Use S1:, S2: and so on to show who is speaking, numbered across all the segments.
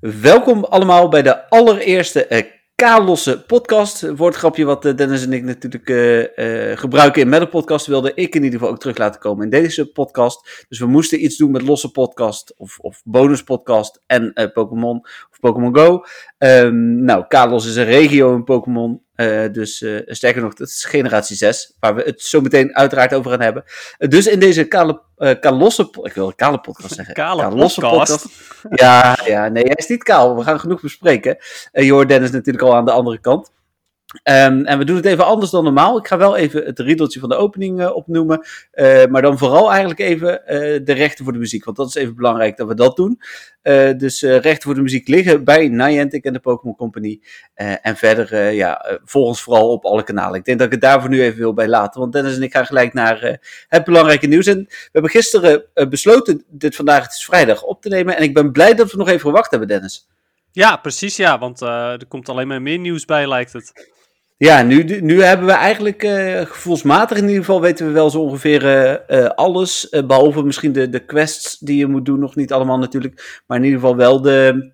S1: Welkom allemaal bij de allereerste uh, K-losse podcast. Woordgrapje wat uh, Dennis en ik natuurlijk uh, gebruiken in Metal Podcast. Wilde ik in ieder geval ook terug laten komen in deze podcast. Dus we moesten iets doen met losse podcast of, of bonus podcast en Pokémon of Pokémon Go. Um, nou, Kalos is een regio in Pokémon. Uh, dus uh, sterker nog, dat is generatie 6, waar we het zo meteen uiteraard over gaan hebben. Uh, dus in deze kale, kalosse, ik wil kale podcast zeggen.
S2: Kale kalosse podcast.
S1: Ja, ja, nee, hij is niet kaal. We gaan genoeg bespreken. je hoort Dennis natuurlijk al aan de andere kant. Um, en we doen het even anders dan normaal. Ik ga wel even het riedeltje van de opening uh, opnoemen. Uh, maar dan vooral eigenlijk even uh, de rechten voor de muziek. Want dat is even belangrijk dat we dat doen. dus rechten voor de muziek liggen bij Niantic en de Pokémon Company. en verder, ja, volg ons vooral op alle kanalen. Ik denk dat ik het daar voor nu even wil bij laten. Want Dennis en ik gaan gelijk naar het belangrijke nieuws. En we hebben gisteren besloten dit vandaag, het is vrijdag, op te nemen. En ik ben blij dat we nog even gewacht hebben, Dennis.
S2: Ja, precies ja. Want er komt alleen maar meer nieuws bij, lijkt het.
S1: Ja, nu, nu hebben we eigenlijk uh, gevoelsmatig in ieder geval weten we wel zo ongeveer uh, uh, alles. behalve misschien de, de quests die je moet doen, nog niet allemaal natuurlijk. Maar in ieder geval wel de,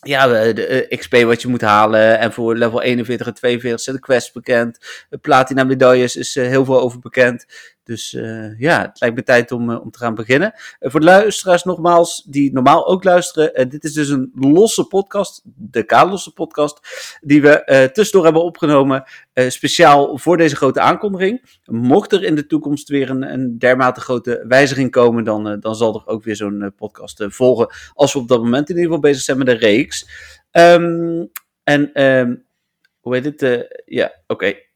S1: ja, de XP wat je moet halen. En voor level 41 en 42 zijn de quests bekend. Platina medailles is heel veel over bekend. Dus uh, ja, het lijkt me tijd om, uh, om te gaan beginnen. Uh, voor de luisteraars nogmaals, die normaal ook luisteren. dit is dus een losse podcast, de K-losse podcast, die we tussendoor hebben opgenomen. speciaal voor deze grote aankondiging. Mocht er in de toekomst weer een, een dermate grote wijziging komen, dan, dan zal er ook weer zo'n podcast volgen. Als we op dat moment in ieder geval bezig zijn met de reeks. Um, en um, hoe heet het? ja, oké.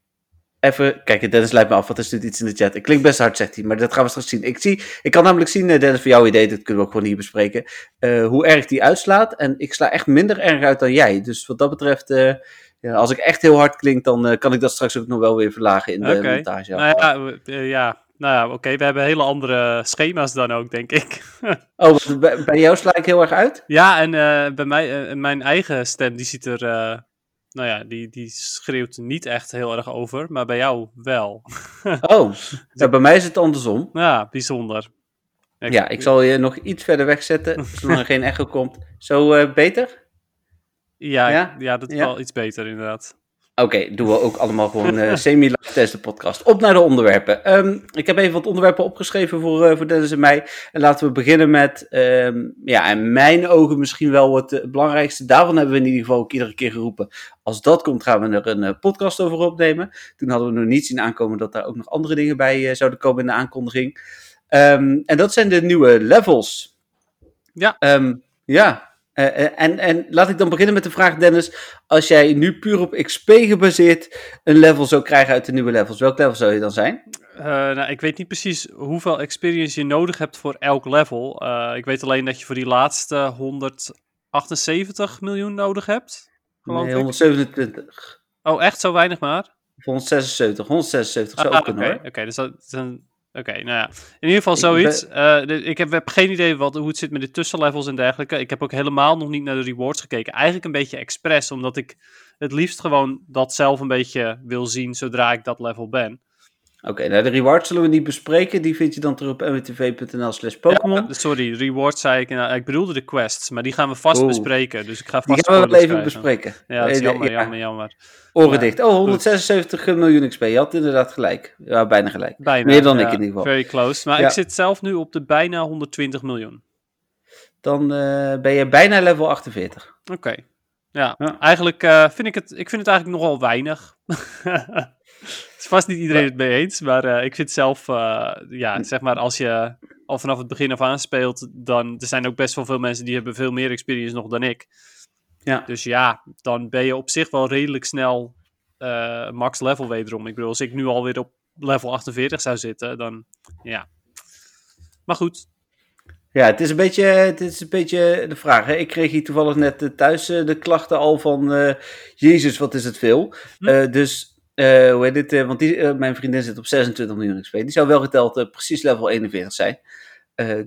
S1: Even kijk, Dennis leidt me af, wat is dit iets in de chat? Ik klink best hard, zegt hij, maar dat gaan we straks zien. Ik, zie, ik kan namelijk zien, eh, Dennis, voor jouw idee, dat kunnen we ook gewoon hier bespreken, uh, hoe erg die uitslaat. En ik sla echt minder erg uit dan jij. Dus wat dat betreft, uh, ja, als ik echt heel hard klink, dan uh, kan ik dat straks ook nog wel weer verlagen in de
S2: okay.
S1: montage.
S2: Nou ja, ja, nou ja, oké, okay. we hebben hele andere schema's dan ook, denk ik.
S1: oh, bij jou sla ik heel erg uit?
S2: Ja, en bij mij, mijn eigen stem, die ziet er nou ja, die, die schreeuwt niet echt heel erg over, maar bij jou wel.
S1: oh, ja, bij mij is het andersom.
S2: Ja, bijzonder.
S1: Ik, ja, ik zal je nog iets verder wegzetten, zodat er geen echo komt. Zo uh, beter?
S2: Ja, ja? ja dat is ja? wel iets beter inderdaad.
S1: Oké, okay, doen we ook allemaal gewoon uh, semi-live de podcast. Op naar de onderwerpen. Um, ik heb even wat onderwerpen opgeschreven voor, uh, voor Dennis en mij. En laten we beginnen met, um, ja, in mijn ogen misschien wel het belangrijkste. Daarvan hebben we in ieder geval ook iedere keer geroepen. Als dat komt, gaan we er een podcast over opnemen. Toen hadden we nog niet zien aankomen dat daar ook nog andere dingen bij zouden komen in de aankondiging. Um, en dat zijn de nieuwe levels.
S2: Ja.
S1: ja, uh, en, en laat ik dan beginnen met de vraag, Dennis. Als jij nu puur op XP gebaseerd een level zou krijgen uit de nieuwe levels, welk level zou je dan zijn?
S2: Uh, nou, ik weet niet precies hoeveel experience je nodig hebt voor elk level. Uh, ik weet alleen dat je voor die laatste 178 miljoen nodig hebt.
S1: Nee, 127.
S2: Oh, echt zo weinig maar?
S1: 176, 176 zou
S2: ah,
S1: ook kunnen
S2: Oké, okay. dus dat is een Oké, okay, nou ja. In ieder geval zoiets. Ik, ben... uh, ik heb, heb, geen idee wat, hoe het zit met de tussenlevels en dergelijke. Ik heb ook helemaal nog niet naar de rewards gekeken. Eigenlijk een beetje expres, omdat ik het liefst gewoon dat zelf een beetje wil zien zodra ik dat level ben.
S1: Oké, okay, nou de rewards zullen we niet bespreken. Die vind je dan terug op mwtv.nl slash Pokémon. Ja,
S2: sorry, rewards zei ik. Nou, ik bedoelde de quests, maar die gaan we vast bespreken. Dus ik ga vast
S1: die gaan we wel even bespreken.
S2: Ja, dat is jammer, ja. jammer, jammer.
S1: Oren dicht. Oh, 176 miljoen XP. Je had inderdaad gelijk. Ja, bijna gelijk.
S2: Bijna,
S1: Meer dan
S2: ja,
S1: ik in ieder geval.
S2: Very close. Maar ik zit zelf nu op de bijna 120 miljoen.
S1: Dan uh, ben je bijna level 48.
S2: Oké. Okay. Ja, eigenlijk uh, vind ik het, ik vind het eigenlijk nogal weinig. is vast niet iedereen het mee eens, maar uh, ik vind zelf, uh, ja, zeg maar, als je al vanaf het begin af aan speelt, dan er zijn ook best wel veel mensen die hebben veel meer experience nog dan ik.
S1: Ja.
S2: Dus ja, dan ben je op zich wel redelijk snel uh, max level wederom. Ik bedoel, als ik nu alweer op level 48 zou zitten, dan ja. Maar goed.
S1: Ja, het is een beetje, het is een beetje de vraag. Hè? Ik kreeg hier toevallig net thuis de klachten al van, Jezus, wat is het veel. Hm? dus uh, hoe heet dit? Uh, want die, uh, mijn vriendin zit op 26 miljoen XP. Die zou wel geteld precies level 41 zijn.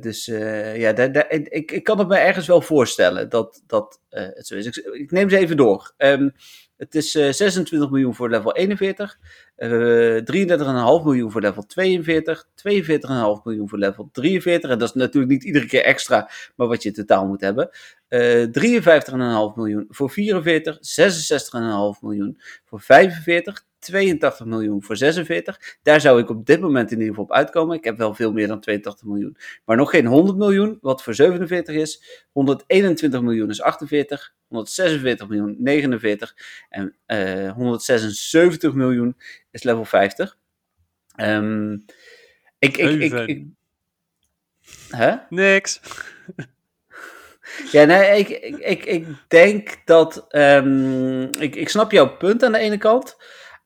S1: dus ja, ik, ik kan het me ergens wel voorstellen dat, dat het zo is. Ik, neem ze even door. Um, Het is 26 miljoen voor level 41, 33,5 miljoen voor level 42, 42,5 miljoen voor level 43. En dat is natuurlijk niet iedere keer extra, maar wat je totaal moet hebben. 53,5 miljoen voor 44, 66,5 miljoen voor 45, 82 miljoen voor 46. Daar zou ik op dit moment in ieder geval op uitkomen. Ik heb wel veel meer dan 82 miljoen. Maar nog geen 100 miljoen, wat voor 47 is. 121 miljoen is 48. 146 miljoen 49. En uh, 176 miljoen is level 50. Um, ik, ik, ik, ik,
S2: Hè? Niks.
S1: Ja, nee, ik, ik, ik, denk dat. Um, ik, ik snap jouw punt aan de ene kant.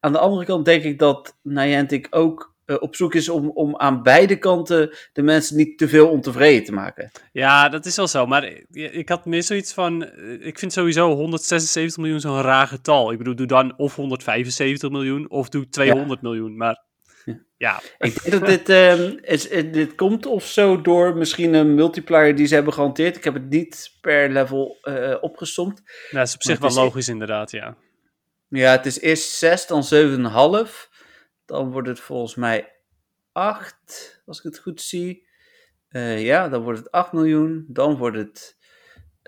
S1: Aan de andere kant denk ik dat Niantic ook uh, op zoek is om, om aan beide kanten de mensen niet te veel ontevreden te maken.
S2: Ja, dat is wel zo. Maar ik, ik had meer zoiets van. eh, Ik vind sowieso 176 miljoen zo'n raar getal. Ik bedoel, doe dan of 175 miljoen of doe 200 miljoen. Maar ja.
S1: Ik denk dat dit, um, is, dit komt of zo door misschien een multiplier die ze hebben gehanteerd. Ik heb het niet per level uh, opgesomd.
S2: Dat is op zich wel logisch inderdaad, ja.
S1: Ja, het is eerst 6, dan 7,5. Dan wordt het volgens mij 8, als ik het goed zie. Uh, ja, dan wordt het 8 miljoen. Dan wordt het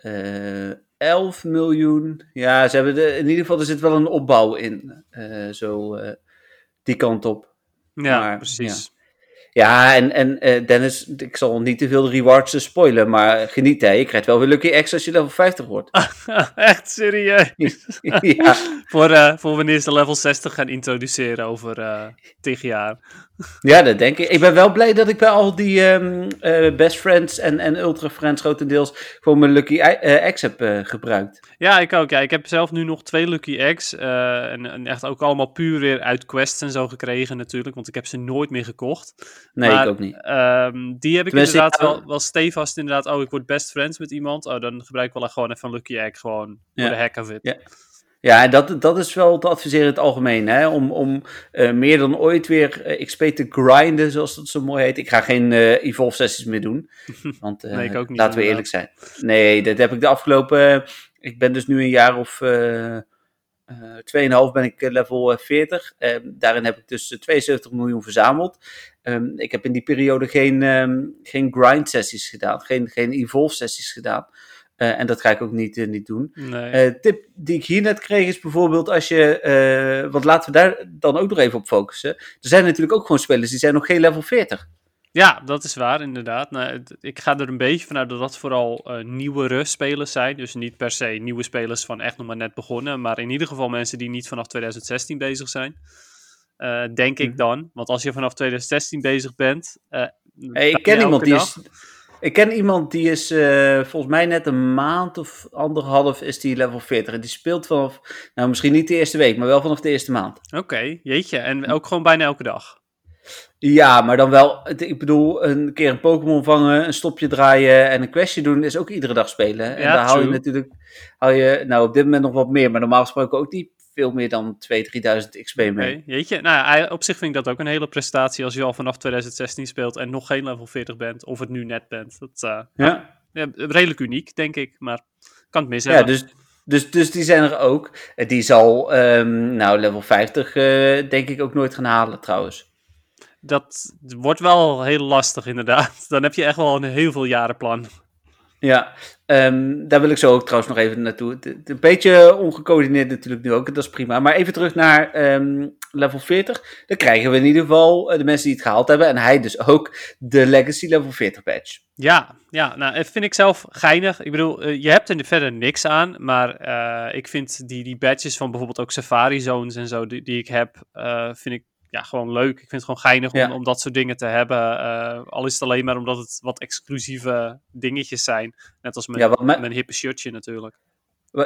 S1: uh, 11 miljoen. Ja, ze hebben de, in ieder geval, er zit wel een opbouw in. Uh, zo die kant op.
S2: Ja, maar, precies.
S1: Ja. Ja, en, en uh, Dennis, ik zal niet te veel rewards spoilen, maar geniet hè. Je krijgt wel weer Lucky X als je level 50 wordt.
S2: Echt serieus? ja. voor, uh, voor wanneer ze level 60 gaan introduceren over uh, 10 jaar.
S1: Ja, dat denk ik. Ik ben wel blij dat ik bij al die um, uh, Best Friends en, en Ultra Friends grotendeels gewoon mijn Lucky X heb gebruikt.
S2: Ja, ik ook. Ja. Ik heb zelf nu nog twee Lucky X. En, en, echt ook allemaal puur weer uit quests en zo gekregen natuurlijk. Want ik heb ze nooit meer gekocht.
S1: Nee, maar, ik ook niet.
S2: Um, die heb ik Tenminste, inderdaad ja, wel, wel stevast inderdaad. Oh, ik word best friends met iemand. Oh, dan gebruik ik wel gewoon even een Lucky X. Gewoon voor de heck of it.
S1: Ja. Ja, en dat, dat is wel te adviseren in het algemeen. Hè? Om, om uh, meer dan ooit weer uh, XP te grinden, zoals dat zo mooi heet. Ik ga geen uh, Evolve sessies meer doen. Want
S2: nee, ik ook niet,
S1: laten we eerlijk zijn. Nee, dat heb ik de afgelopen... ik ben dus nu een jaar of... Uh, 2,5 ben ik level 40. Uh, daarin heb ik dus 72 miljoen verzameld. Um, ik heb in die periode geen, um, geen grind sessies gedaan. Geen, geen evolve sessies gedaan. Uh, en dat ga ik ook niet, uh, niet doen.
S2: Nee.
S1: Uh, tip die ik hier net kreeg is bijvoorbeeld als je. want laten we daar dan ook nog even op focussen. Er zijn natuurlijk ook gewoon spelers die zijn nog geen level 40.
S2: Ja, dat is waar, inderdaad. Nou, ik ga er een beetje vanuit dat dat vooral uh, nieuwere spelers zijn. Dus niet per se nieuwe spelers van echt nog maar net begonnen. Maar in ieder geval mensen die niet vanaf 2016 bezig zijn. Uh, denk mm. ik dan. Want als je vanaf 2016 bezig bent. Uh,
S1: hey, ik ken iemand die is. Ik ken iemand die is volgens mij net een maand of anderhalf is die level 40. En die speelt vanaf, nou misschien niet de eerste week, maar wel vanaf de eerste maand.
S2: Oké, okay, jeetje. En ook gewoon bijna elke dag?
S1: Ja, maar dan wel, ik bedoel, een keer een Pokémon vangen, een stopje draaien en een questje doen is ook iedere dag spelen. En
S2: ja,
S1: daar hou je natuurlijk, hou je, nou op dit moment nog wat meer, maar normaal gesproken ook niet veel meer dan 2.000, 3.000 XP mee.
S2: Okay, jeetje, nou op zich vind ik dat ook een hele prestatie als je al vanaf 2016 speelt en nog geen level 40 bent, of het nu net bent. Dat uh,
S1: ja.
S2: ja. redelijk uniek, denk ik, maar kan het mis
S1: Ja, dus, dus, dus die zijn er ook. Die zal, um, nou, level 50 uh, denk ik ook nooit gaan halen trouwens.
S2: Dat wordt wel heel lastig inderdaad. Dan heb je echt wel een heel veel jaren plan.
S1: Ja, um, daar wil ik zo ook trouwens nog even naartoe. Een beetje ongecoördineerd natuurlijk nu ook, dat is prima. Maar even terug naar um, level 40. Dan krijgen we in ieder geval uh, de mensen die het gehaald hebben. En hij dus ook de Legacy level 40 badge.
S2: Ja, ja nou, dat vind ik zelf geinig. Ik bedoel, uh, je hebt er verder niks aan. Maar uh, ik vind die, die badges van bijvoorbeeld ook Safari Zones en zo, die, die ik heb, vind ik ja, gewoon leuk. Ik vind het gewoon geinig om, ja. om dat soort dingen te hebben. Uh, al is het alleen maar omdat het wat exclusieve dingetjes zijn. Net als mijn, ja, mijn... mijn hippe shirtje natuurlijk.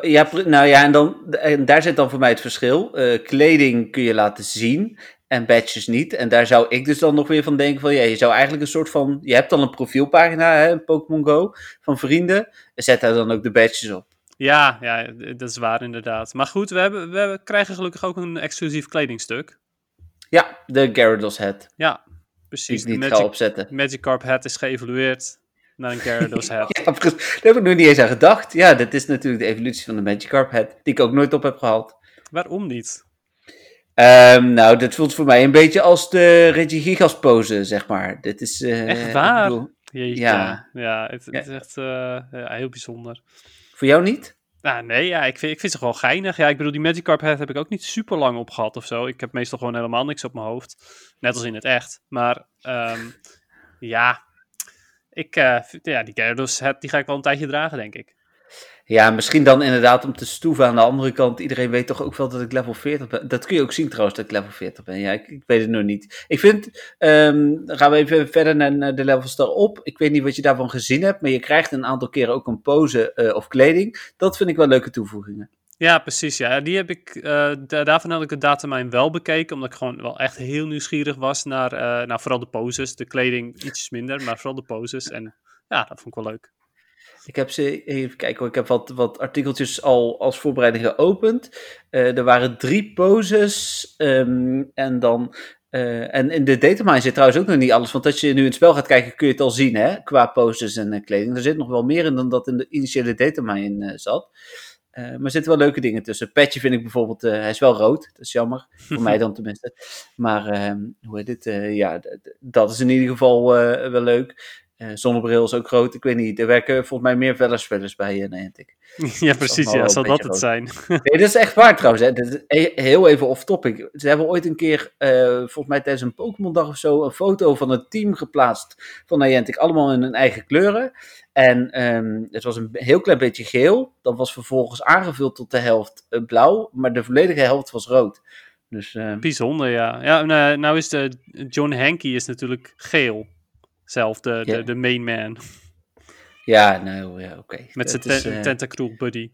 S1: Ja, nou ja, en, dan, en daar zit dan voor mij het verschil. Uh, kleding kun je laten zien en badges niet. En daar zou ik dus dan nog weer van denken van, ja, je zou eigenlijk een soort van, je hebt dan een profielpagina, hè, Pokémon Go, van vrienden. Zet daar dan ook de badges op.
S2: Ja, ja, dat is waar inderdaad. Maar goed, we, hebben, we krijgen gelukkig ook een exclusief kkledingstuk.
S1: Ja, de Gyarados hat.
S2: Ja, precies.
S1: Die ik niet ga opzetten.
S2: Magikarp hat is geëvolueerd naar een Gyarados hat.
S1: ja, daar heb ik nog niet eens aan gedacht. Ja, dat is natuurlijk de evolutie van de Magikarp hat, die ik ook nooit op heb gehaald.
S2: Waarom niet?
S1: Um, nou, dit voelt voor mij een beetje als de Reggie Gigas pose, zeg maar. Dit is, uh,
S2: echt waar? Bedoel, ja. Ja, het, het is echt uh, ja, heel bijzonder.
S1: Voor jou niet?
S2: Nou, nee, ja, ik vind, ik vind ze gewoon geinig. Ja, ik bedoel, die Magikarp Head heb ik ook niet super lang op gehad of zo. Ik heb meestal gewoon helemaal niks op mijn hoofd. Net als in het echt. Maar um, ja, ik, uh, ja, die Gyarados die ga ik wel een tijdje dragen, denk ik.
S1: Ja, misschien dan inderdaad om te stoeven aan de andere kant. Iedereen weet toch ook wel dat ik level 40 ben. Dat kun je ook zien trouwens, dat ik level 40 ben. Ja, ik, ik weet het nog niet. Ik vind, dan gaan we even verder naar, de levels daarop. Ik weet niet wat je daarvan gezien hebt, maar je krijgt een aantal keren ook een pose uh, of kleding. Dat vind ik wel leuke toevoegingen.
S2: Ja, precies. Ja. Die heb ik, uh, daarvan had ik het datamijn wel bekeken, omdat ik gewoon wel echt heel nieuwsgierig was naar, uh, naar vooral de poses. De kleding iets minder, maar vooral de poses. En ja, dat vond ik wel leuk.
S1: Ik heb ze, even kijken ik heb wat, wat artikeltjes al als voorbereiding geopend. Uh, er waren drie poses um, en dan... Uh, en in de datamine zit trouwens ook nog niet alles, want als je nu in het spel gaat kijken kun je het al zien, hè, qua poses en uh, kleding. Er zit nog wel meer in dan dat in de initiële datamine zat. maar er zitten wel leuke dingen tussen. Petje vind ik bijvoorbeeld, hij is wel rood, dat is jammer, voor mij dan tenminste. Maar ehm, hoe heet dit, ja, dat is in ieder geval wel leuk. Uh, zonnebril is ook groot. Ik weet niet. Er werken volgens mij meer vellerspellers bij uh, Niantic.
S2: ja, precies. Ja, zal dat het zijn?
S1: nee, dat is echt waar trouwens. Hè. Is e-, heel even off topic. Ze hebben ooit een keer, uh, volgens mij tijdens een Pokémon dag of zo, een foto van het team geplaatst van Niantic. Allemaal in hun eigen kleuren. En um, het was een heel klein beetje geel. Dat was vervolgens aangevuld tot de helft blauw. Maar de volledige helft was rood. Dus,
S2: Bijzonder, ja. Ja, nou, nou is de John Hanky is natuurlijk geel zelf, de, de, de main man.
S1: Ja, nou ja, oké.
S2: Met zijn ten, uh... tentacruel buddy.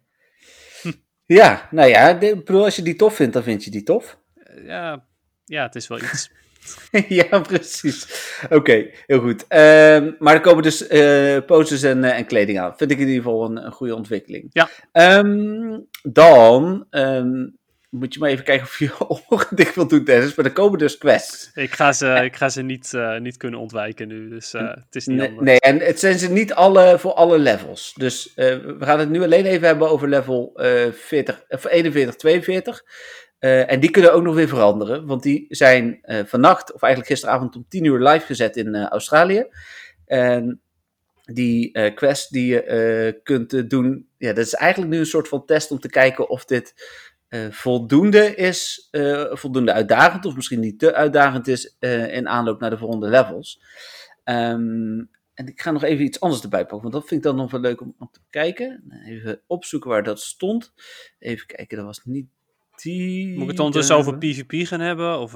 S1: Ja, nou ja, de, bedoel, als je die tof vindt, dan vind je die tof.
S2: Ja, ja het is wel iets.
S1: ja, precies. Oké, heel goed. Uh, maar er komen dus uh, posters en, uh, en kleding aan. Vind ik in ieder geval een, een goede ontwikkeling.
S2: Ja.
S1: Um, dan um, moet je maar even kijken of je ogen dicht wilt doen, Dennis. Maar er komen dus quests.
S2: Ik ga ze, ik ga ze niet, uh, niet kunnen ontwijken nu, dus uh, het is niet
S1: nee, nee, en het zijn ze niet alle voor alle levels. Dus uh, we gaan het nu alleen even hebben over level 40, of 41, 42. en die kunnen ook nog weer veranderen, want die zijn vannacht, of eigenlijk gisteravond om 10 uur live gezet in Australië. En die quest die je kunt doen, ja, dat is eigenlijk nu een soort van test om te kijken of dit uh, voldoende is, uh, voldoende uitdagend, of misschien niet te uitdagend is uh, in aanloop naar de volgende levels. Um, en ik ga nog even iets anders erbij pakken, want dat vind ik dan nog wel leuk om, om te kijken. Even opzoeken waar dat stond. Even kijken, dat was niet die.
S2: Moet ik het ondertussen over PvP gaan hebben? Of,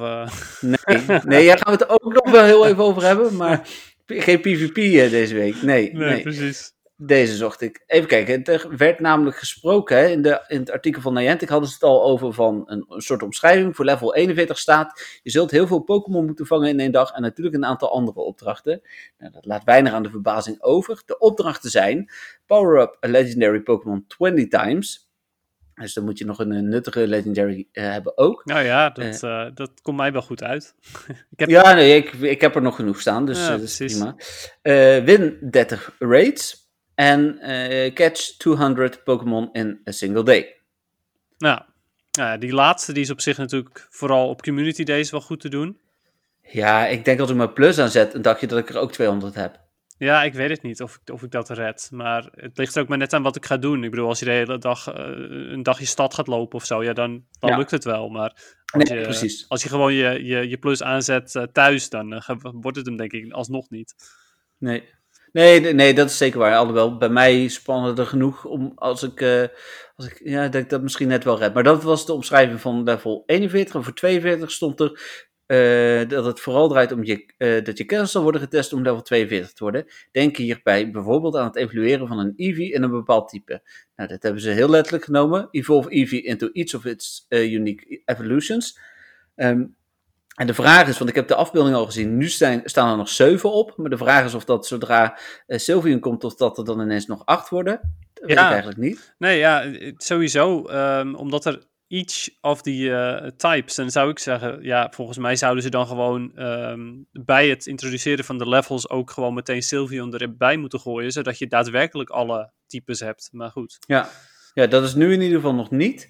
S1: Nee, nee, daar gaan we het ook nog wel heel even over hebben, maar geen PvP deze week. Nee,
S2: nee, nee. precies.
S1: Deze zocht ik. Even kijken. Er werd namelijk gesproken hè, in, de, in het artikel van Niantic hadden ze het al over van een, een, soort omschrijving. Voor level 41 staat: je zult heel veel Pokémon moeten vangen in één dag en natuurlijk een aantal andere opdrachten. Nou, dat laat weinig aan de verbazing over. De opdrachten zijn: power up a legendary Pokémon 20 times. Dus dan moet je nog een, nuttige legendary uh, hebben ook.
S2: Nou ja, dat, uh, uh, dat komt mij wel goed uit.
S1: ik heb... Ja, nee, ik, ik heb er nog genoeg staan, dus ja, dat is prima. win 30 raids. En uh, catch 200 Pokémon in a single day.
S2: Nou, die laatste die is op zich natuurlijk vooral op Community Days wel goed te doen.
S1: Ja, ik denk als ik mijn plus aanzet, een dagje dat ik er ook 200 heb.
S2: Ja, ik weet het niet of ik, of ik dat red. Maar het ligt ook maar net aan wat ik ga doen. Ik bedoel, als je de hele dag uh, een dagje stad gaat lopen of zo, ja, dan, dan ja. lukt het wel. Maar als,
S1: nee,
S2: je,
S1: precies.
S2: als je gewoon je, je, je plus aanzet uh, thuis, dan uh, wordt het hem denk ik alsnog niet.
S1: Nee, Nee, nee, dat is zeker waar. Alhoewel, bij mij spannen er genoeg om als ik, uh, als ik ja, dat ik dat misschien net wel red. Maar dat was de omschrijving van level 41. En voor 42 stond er uh, dat het vooral draait om je, uh, dat je kennis zal worden getest om level 42 te worden. Denk hierbij bijvoorbeeld aan het evalueren van een Eevee in een bepaald type. Nou, dat hebben ze heel letterlijk genomen. Evolve Eevee into each of its unique evolutions. Um, en de vraag is, want ik heb de afbeelding al gezien, nu staan, staan er nog zeven op. Maar de vraag is of dat zodra uh, Sylvian komt, of dat er dan ineens nog acht worden. Dat weet ik eigenlijk niet.
S2: Nee, ja, sowieso. Um, omdat er each of die uh, types, dan zou ik zeggen, ja, volgens mij zouden ze dan gewoon um, bij het introduceren van de levels ook gewoon meteen Sylvian erbij moeten gooien, zodat je daadwerkelijk alle types hebt. Maar goed.
S1: Ja. Ja, dat is nu in ieder geval nog niet.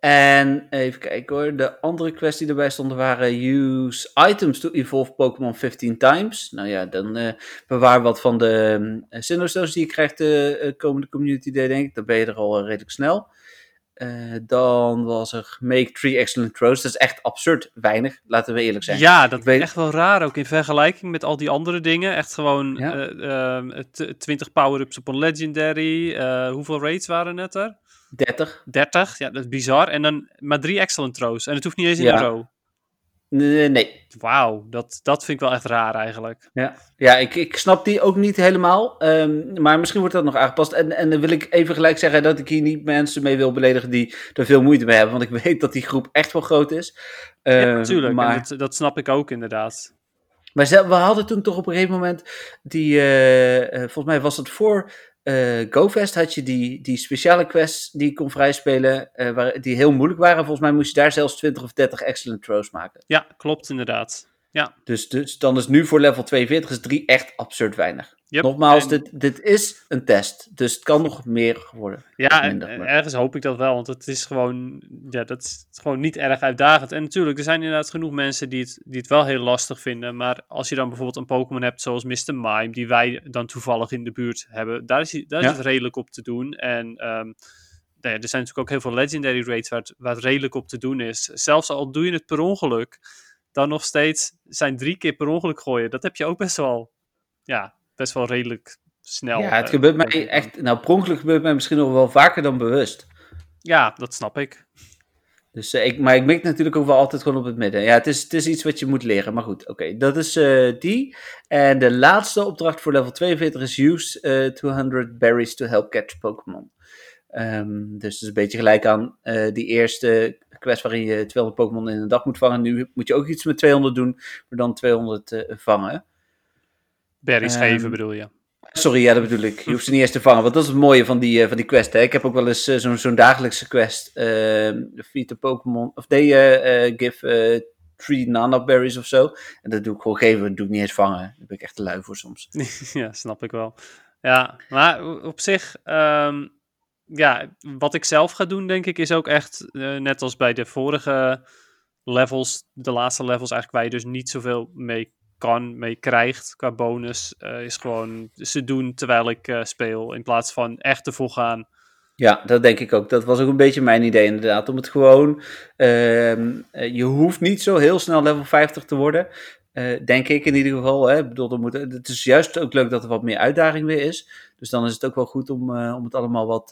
S1: En even kijken hoor, de andere quests die erbij stonden waren use items to evolve Pokémon 15 times. Nou ja, dan uh, bewaar wat van de uh, Sinnoh die je krijgt de uh, komende Community Day, denk ik. Dan ben je er al redelijk snel. dan was er make three excellent throws. Dat is echt absurd weinig, laten we eerlijk zijn.
S2: Ja, dat is echt wel raar ook in vergelijking met al die andere dingen. Echt gewoon ja. 20 power-ups op een legendary. hoeveel raids waren het er?
S1: 30.
S2: 30, ja, dat is bizar. En dan maar drie excellent throws. En het hoeft niet eens in ja. een row.
S1: Nee. nee.
S2: Wauw, dat, dat vind ik wel echt raar eigenlijk.
S1: Ja, ja ik, ik snap die ook niet helemaal. Um, maar misschien wordt dat nog aangepast. En, en dan wil ik even gelijk zeggen dat ik hier niet mensen mee wil beledigen die er veel moeite mee hebben. Want ik weet dat die groep echt wel groot is.
S2: Uh, ja, natuurlijk. Maar... Dat, dat snap ik ook inderdaad.
S1: Maar we hadden toen toch op een gegeven moment die, uh, uh, volgens mij was het voor uh, GoFest had je die, die speciale quests die je kon vrijspelen, uh, waar, die heel moeilijk waren. Volgens mij moest je daar zelfs 20 of 30 excellent throws maken.
S2: Ja, klopt inderdaad. Ja.
S1: Dus, dus dan is nu voor level 42 is 3 echt absurd weinig. Nogmaals, dit, dit is een test, dus het kan nog meer worden.
S2: Ja, minder, en, ergens hoop ik dat wel, want het is gewoon, ja, dat is gewoon niet erg uitdagend. En natuurlijk, er zijn inderdaad genoeg mensen die het, die het wel heel lastig vinden, maar als je dan bijvoorbeeld een Pokémon hebt zoals Mr. Mime, die wij dan toevallig in de buurt hebben, daar is, daar is het redelijk op te doen. En um, nou ja, er zijn natuurlijk ook heel veel Legendary Raids waar het, waar het redelijk op te doen is. Zelfs al doe je het per ongeluk, dan nog steeds zijn drie keer per ongeluk gooien. Dat heb je ook best wel, ja, best wel redelijk snel.
S1: Ja, het uh, gebeurt mij echt, nou, per ongeluk gebeurt mij misschien nog wel vaker dan bewust.
S2: Ja, dat snap ik.
S1: Dus, uh, ik, maar ik mik natuurlijk ook wel altijd gewoon op het midden. Ja, het is, het is iets wat je moet leren. Maar goed, oké. Okay, dat is uh, die. En de laatste opdracht voor level 42 is use 200 berries to help catch Pokémon. Um, dus het is een beetje gelijk aan die eerste quest waarin je 200 Pokémon in een dag moet vangen. Nu moet je ook iets met 200 doen, maar dan 200 vangen.
S2: Berries um, geven bedoel je?
S1: Sorry, ja, dat bedoel ik. Je hoeft ze niet eens te vangen. Want dat is het mooie van die, uh, van die quest. Hè. Ik heb ook wel eens uh, zo'n zo'n dagelijkse quest. Uh, feed the Pokémon. Of they give three Nana berries of zo. En dat doe ik gewoon geven. Dat doe ik niet eens vangen. Daar ben ik echt te lui voor soms.
S2: ja, snap ik wel. Ja, maar op zich. Um, ja, wat ik zelf ga doen, denk ik, is ook echt. net als bij de vorige levels. De laatste levels eigenlijk waar je dus niet zoveel mee kan, mee krijgt qua bonus, uh, is gewoon ze doen terwijl ik uh, speel, in plaats van echt te volgaan.
S1: Ja, dat denk ik ook. Dat was ook een beetje mijn idee inderdaad. Om het gewoon, uh, je hoeft niet zo heel snel level 50 te worden. Denk ik in ieder geval. Hè. Ik bedoel, er moet, het is juist ook leuk dat er wat meer uitdaging weer is. Dus dan is het ook wel goed om, om het allemaal wat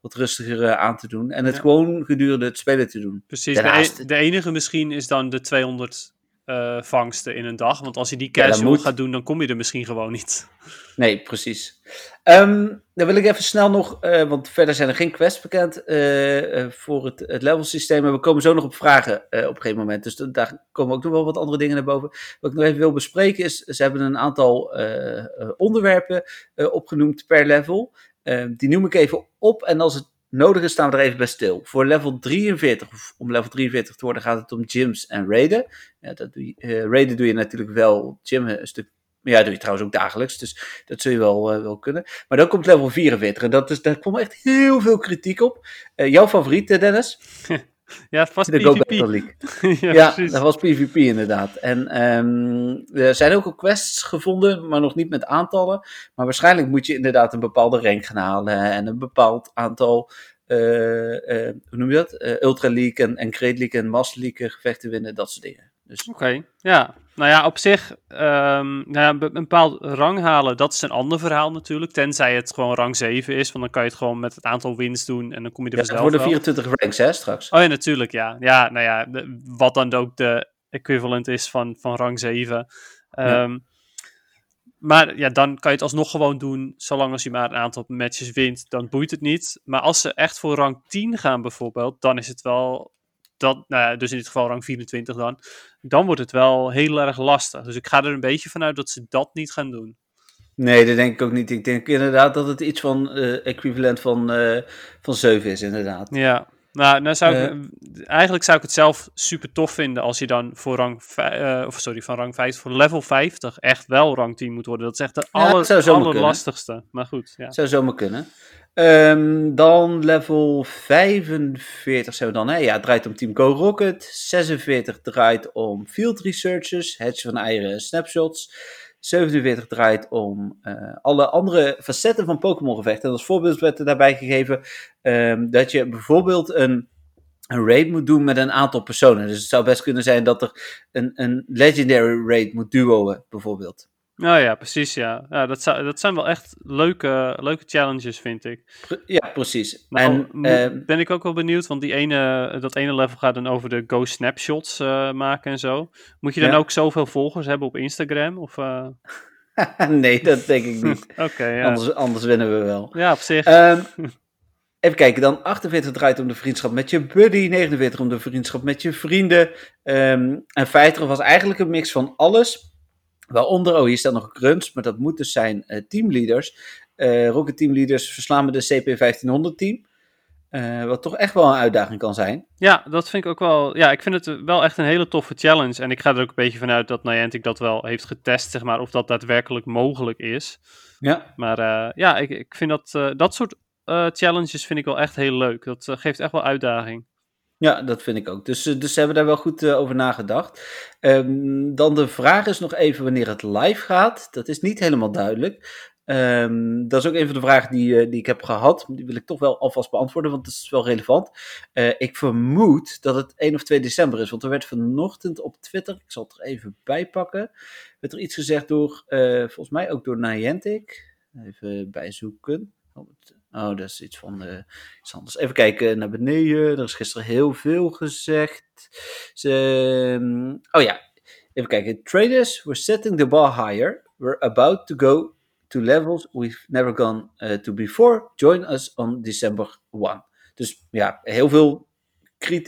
S1: wat rustiger aan te doen. En het ja. gewoon gedurende het spelen te doen.
S2: Precies. De, e de, enige misschien is dan de 200 uh, vangsten in een dag. Want als je die casual ja, gaat doen, dan kom je er misschien gewoon niet.
S1: Nee, precies. Um, dan wil ik even snel nog, uh, want verder zijn er geen quests bekend uh, voor het, het level systeem. En we komen zo nog op vragen op een gegeven moment. Dus daar komen ook nog wel wat andere dingen naar boven. Wat ik nog even wil bespreken is, ze hebben een aantal onderwerpen opgenoemd per level. Ehm, die noem ik even op en als het nodig is, staan we er even bij stil. Voor level 43, of om level 43 te worden, gaat het om gyms en raiden. Ja, dat doe je, raiden doe je natuurlijk wel, gym een stuk ja, dat doe je trouwens ook dagelijks, dus dat zul je wel, uh, wel kunnen. Maar dan komt level 44 en dat is, daar komt echt heel veel kritiek op. Uh, jouw favoriet, Dennis?
S2: Ja, vast
S1: de PvP. League. ja, ja dat was PvP inderdaad. En um, er zijn ook al quests gevonden, maar nog niet met aantallen. Maar waarschijnlijk moet je inderdaad een bepaalde rank gaan halen en een bepaald aantal, uh, uh, hoe noem je dat? Uh, Ultra League en, en Great League en Master League gevechten winnen, dat soort dingen. Dus...
S2: Oké, okay, ja. Nou ja, op zich, um, nou ja, een bepaald rang halen, dat is een ander verhaal natuurlijk. Tenzij het gewoon rang 7 is, want dan kan je het gewoon met het aantal wins doen en dan kom je er
S1: ja,
S2: vanzelf
S1: voor de 24 ranks, hè, straks.
S2: Oh ja, natuurlijk, ja. Ja, nou ja, de, wat dan ook de equivalent is van, van rang 7. Um, ja. Ehm, maar ja, dan kan je het alsnog gewoon doen, zolang als je maar een aantal matches wint, dan boeit het niet. Maar als ze echt voor rang 10 gaan bijvoorbeeld, dan is het wel dat, nou ja, dus in dit geval rang 24 dan, dan wordt het wel heel erg lastig. Dus ik ga er een beetje vanuit dat ze dat niet gaan doen.
S1: Nee, dat denk ik ook niet. Ik denk inderdaad dat het iets van uh, equivalent van, uh, van 7 is, inderdaad.
S2: Ja, nou, nou zou ik, uh, eigenlijk zou ik het zelf super tof vinden als je dan voor rang, of sorry, van rang 50, voor level 50 echt wel rang 10 moet worden. Dat is echt de ja, aller, allerlastigste. Maar goed, ja.
S1: Zou zomaar kunnen. Ehm, dan level 45 zijn we dan. Hè? Ja, het draait om Team Go Rocket. 46 draait om Field Researchers, Hedge van eieren en snapshots. 47 draait om uh, alle andere facetten van Pokémon gevechten. En als voorbeeld werd er daarbij gegeven um, dat je bijvoorbeeld een, een raid moet doen met een aantal personen. Dus het zou best kunnen zijn dat er een, een legendary raid moet duoen, bijvoorbeeld.
S2: Nou ja, precies, ja. ja dat, zou, dat zijn wel echt leuke, leuke challenges, vind ik.
S1: Ja, precies.
S2: En, uh, ben ik ook wel benieuwd, want die ene, dat ene level gaat dan over de Go Snapshots uh, maken en zo. Moet je dan ook zoveel volgers hebben op Instagram? Of, uh...
S1: nee, dat denk ik niet.
S2: Oké, ja.
S1: anders, anders winnen we wel.
S2: Ja, op zich.
S1: Um, even kijken, dan 48 draait om de vriendschap met je buddy, 49 om de vriendschap met je vrienden. Um, en 50 was eigenlijk een mix van alles Waaronder, oh hier staat nog grunts, maar dat moet dus zijn uh, teamleaders. Uh, Rocket teamleaders verslaan we de CP1500 team. Uh, wat toch echt wel een uitdaging kan zijn.
S2: Ja, dat vind ik ook wel. Ja, ik vind het wel echt een hele toffe challenge. En ik ga er ook een beetje vanuit dat Niantic dat wel heeft getest, zeg maar, of dat daadwerkelijk mogelijk is.
S1: Ja.
S2: Maar ja, ik, ik vind dat, dat soort challenges vind ik wel echt heel leuk. Dat geeft echt wel uitdaging.
S1: Ja, dat vind ik ook. Dus, eh, dus ze hebben daar wel goed uh, over nagedacht. Um, dan de vraag is nog even wanneer het live gaat. Dat is niet helemaal duidelijk. Um, dat is ook een van de vragen die, uh, die ik heb gehad. Die wil ik toch wel alvast beantwoorden, want dat is wel relevant. ik vermoed dat het 1 of 2 december is, want er werd vanochtend op Twitter, ik zal het er even bij pakken, werd er iets gezegd door, volgens mij ook door Niantic. Even bijzoeken. Oh, Oh, dat is iets van iets anders. Even kijken naar beneden. Er is gisteren heel veel gezegd. Ze, um, oh ja, even kijken. Traders, we're setting the bar higher. We're about to go to levels we've never gone uh, to before. Join us on December 1. Dus ja, heel veel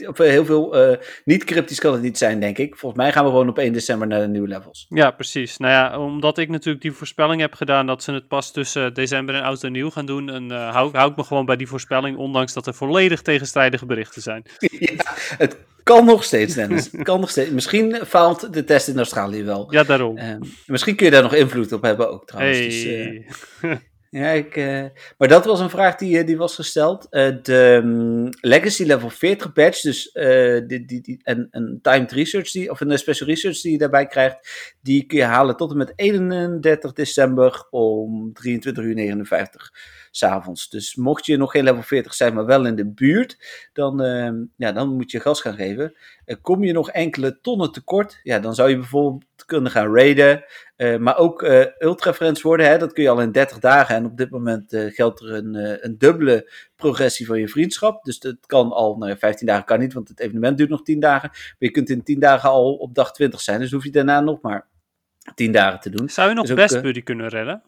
S1: of eh, heel veel uh, niet cryptisch kan het niet zijn, denk ik. Volgens mij gaan we gewoon op 1 december naar de nieuwe levels.
S2: Ja, precies. Nou ja, omdat ik natuurlijk die voorspelling heb gedaan dat ze het pas tussen december en oud en nieuw gaan doen, en, uh, hou, hou ik me gewoon bij die voorspelling, ondanks dat er volledig tegenstrijdige berichten zijn.
S1: ja, het kan nog steeds, Dennis. Het kan nog steeds. Misschien faalt de test in Australië wel.
S2: Ja, daarom.
S1: misschien kun je daar nog invloed op hebben ook, trouwens.
S2: Hey.
S1: Dus, Ja, ik, uh, maar dat was een vraag die, eh, die was gesteld. Uh, de um, Legacy Level 40 badge, dus die, die, die, en een Timed Research, die, of een Special Research die je daarbij krijgt, die kun je halen tot en met 31 december om 23.59 uur s'avonds. Dus mocht je nog geen level 40 zijn, maar wel in de buurt, dan, uh, ja, dan moet je gas gaan geven. Uh, kom je nog enkele tonnen tekort, ja, dan zou je bijvoorbeeld kunnen gaan raiden. Uh, maar ook uh, ultra friends worden, hè, dat kun je al in 30 dagen. En op dit moment geldt er een, een dubbele progressie van je vriendschap. Dus dat kan al, nou ja, 15 dagen kan niet, want het evenement duurt nog 10 dagen. Maar je kunt in 10 dagen al op dag 20 zijn, dus hoef je daarna nog maar 10 dagen te doen.
S2: Zou je nog dus best buddy kunnen redden?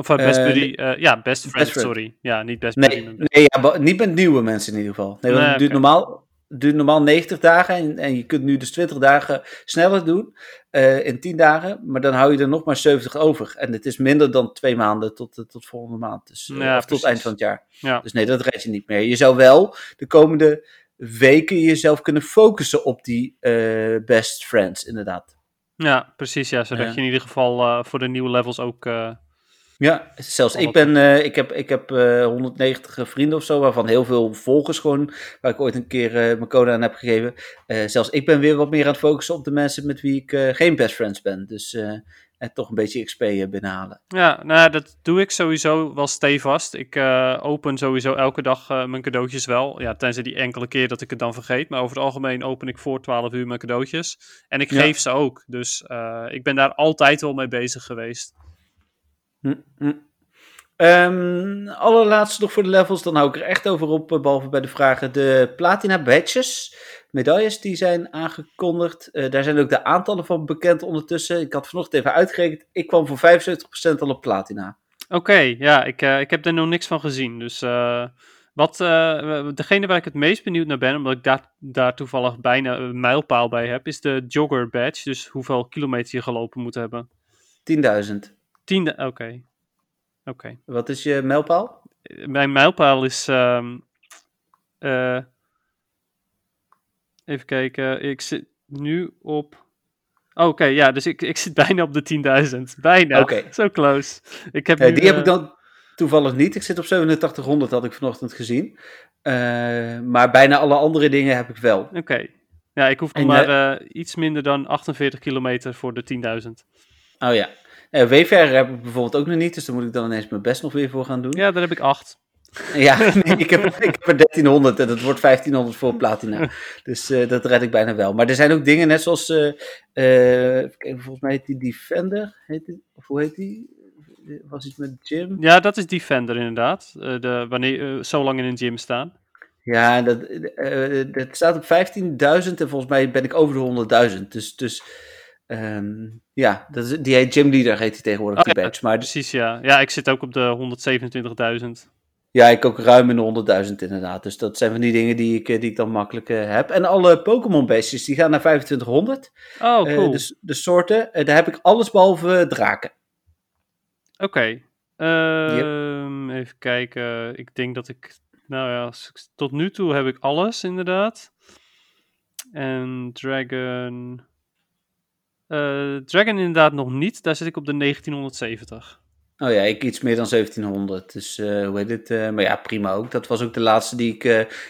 S2: Of uh, best buddy, uh, ja, best friend, best sorry. Ja, niet best
S1: buddy. Nee, nee ja, niet met nieuwe mensen in ieder geval. Nee, nee het duurt, okay. normaal, duurt normaal 90 dagen en, en je kunt nu dus 20 dagen sneller doen uh, in 10 dagen, maar dan hou je er nog maar 70 over. En het is minder dan twee maanden tot, tot volgende maand, dus, ja, of tot eind van het jaar.
S2: Ja.
S1: Dus nee, dat red je niet meer. Je zou wel de komende weken jezelf kunnen focussen op die best friends, inderdaad.
S2: Ja, precies. Ja, zodat je in ieder geval voor de nieuwe levels ook
S1: ja, zelfs ik ben, uh, ik heb, ik heb uh, 190 vrienden of zo, waarvan heel veel volgers gewoon, waar ik ooit een keer uh, mijn code aan heb gegeven. Zelfs ik ben weer wat meer aan het focussen op de mensen met wie ik geen best friends ben. Dus en toch een beetje XP binnenhalen.
S2: Ja, nou dat doe ik sowieso wel stevast. Ik open sowieso elke dag mijn cadeautjes wel. Ja, tenzij die enkele keer dat ik het dan vergeet. Maar over het algemeen open ik voor 12 uur mijn cadeautjes. En ik geef ze ook. Dus ik ben daar altijd wel mee bezig geweest.
S1: Hm, hm. Um, allerlaatste nog voor de levels, dan hou ik er echt over op, eh, behalve bij de vragen. De platina badges, medailles die zijn aangekondigd. Uh, daar zijn ook de aantallen van bekend ondertussen. Ik had vanochtend even uitgerekend, ik kwam voor 75% al op platina.
S2: Oké, okay, ja, ik, uh, ik heb er nog niks van gezien. Dus wat, degene waar ik het meest benieuwd naar ben, omdat ik daar, daar toevallig bijna een mijlpaal bij heb, is de jogger badge. Dus hoeveel kilometer je gelopen moet hebben.
S1: 10.000.
S2: Tiende, oké. Okay. Oké. Okay.
S1: Wat is je mijlpaal?
S2: Mijn mijlpaal is. Um, uh, even kijken. Ik zit nu op. Oké, okay, ja, dus ik, ik zit bijna op de 10.000. Bijna.
S1: Oké.
S2: Zo close. Ik heb nu,
S1: die uh, heb ik dan toevallig niet. Ik zit op 8700, had ik vanochtend gezien. maar bijna alle andere dingen heb ik wel.
S2: Oké. Ja, ik hoef maar iets minder dan 48 kilometer voor de 10.000.
S1: Oh ja. Uh, Wayfarer heb ik bijvoorbeeld ook nog niet, dus daar moet ik dan ineens mijn best nog weer voor gaan doen.
S2: Ja, daar heb ik 8.
S1: Ja, nee, ik, heb, ik heb er 1300 en dat wordt 1500 voor platina. Dus uh, dat red ik bijna wel. Maar er zijn ook dingen net zoals, uh, volgens mij heet die Defender, heet die, of hoe heet die? Was iets met gym?
S2: Ja, dat is Defender inderdaad. de, wanneer zo lang in een gym staan.
S1: Ja, dat, dat staat op 15.000 en volgens mij ben ik over de 100.000. Dus, dus um, ja, dat is, die heet Gym Leader heet hij tegenwoordig, oh, die badge. Maar,
S2: precies, ja. Ja, ik zit ook op de 127.000.
S1: Ja, ik ook ruim in de 100.000 inderdaad. Dus dat zijn van die dingen die ik, eh, die ik dan makkelijk uh, heb. En alle Pokémon beestjes die gaan naar 2500.
S2: Oh, cool. Uh,
S1: dus de soorten. Uh, daar heb ik alles behalve draken.
S2: Oké. Okay. Yep. Even kijken. Ik denk dat ik... Nou ja, tot nu toe heb ik alles inderdaad. En Dragon... Dragon inderdaad nog niet. Daar zit ik op de 1970.
S1: Oh ja, ik iets meer dan 1700. Dus uh, hoe heet het? Uh, maar ja, prima ook. Dat was ook de laatste die ik,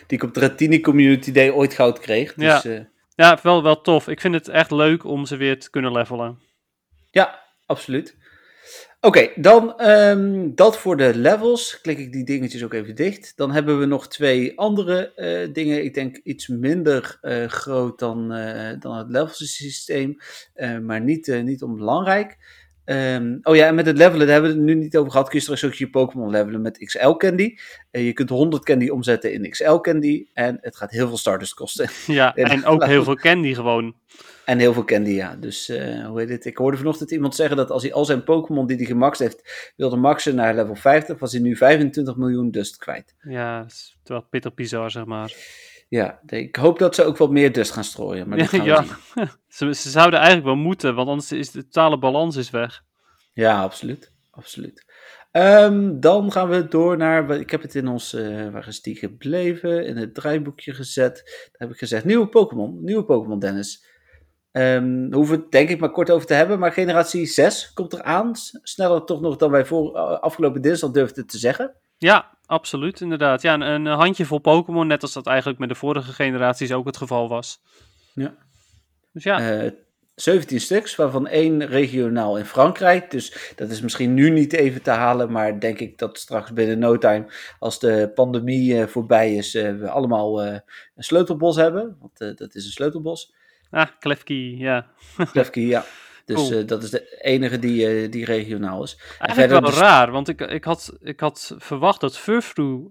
S1: die ik op de Ratini Community Day ooit goud kreeg. Dus,
S2: ja, ja wel, wel tof. Ik vind het echt leuk om ze weer te kunnen levelen.
S1: Ja, absoluut. Oké, okay, dan um, dat voor de levels. Klik ik die dingetjes ook even dicht. Dan hebben we nog twee andere dingen. Ik denk iets minder groot dan, dan het levelsysteem. maar niet, niet onbelangrijk. Um, oh ja, en met het levelen, daar hebben we het nu niet over gehad. Kun je straks ook je Pokémon levelen met XL Candy. Uh, je kunt 100 Candy omzetten in XL Candy. En het gaat heel veel starters kosten.
S2: Ja, en, ook heel veel Candy gewoon.
S1: En heel veel Candy, ja. Dus uh, hoe heet het? Ik hoorde vanochtend iemand zeggen dat als hij al zijn Pokémon die hij gemaxt heeft, wilde maxen naar level 50, was hij nu 25 miljoen dust kwijt.
S2: Ja, dat is wel pittig bizar, zeg maar.
S1: Ja, ik hoop dat ze ook wat meer dust gaan strooien. Maar gaan ja,
S2: ze, ze, zouden eigenlijk wel moeten, want anders is de totale balans is weg.
S1: Ja, absoluut. absoluut. Um, dan gaan we door naar, ik heb het in ons, uh, waar is die gebleven, in het draaiboekje gezet. Daar heb ik gezegd, nieuwe Pokémon, nieuwe Pokémon Dennis. Um, hoeven we het denk ik maar kort over te hebben, maar generatie 6 komt eraan. Sneller toch nog dan wij voor, uh, afgelopen dinsdag durfden te zeggen.
S2: Ja, absoluut, inderdaad. Ja, een, een handjevol Pokémon, net als dat eigenlijk met de vorige generaties ook het geval was.
S1: Ja.
S2: Dus ja.
S1: Uh, 17 stuks, waarvan één regionaal in Frankrijk. Dus dat is misschien nu niet even te halen, maar denk ik dat straks binnen no time, als de pandemie uh, voorbij is, we allemaal een sleutelbos hebben. Want dat is een sleutelbos.
S2: Ah, Klefki, ja.
S1: Klefki, ja. Dus cool. dat is de enige die, die regionaal is.
S2: Eigenlijk verder wel dus... raar, want ik, ik, had, ik had verwacht dat Furfru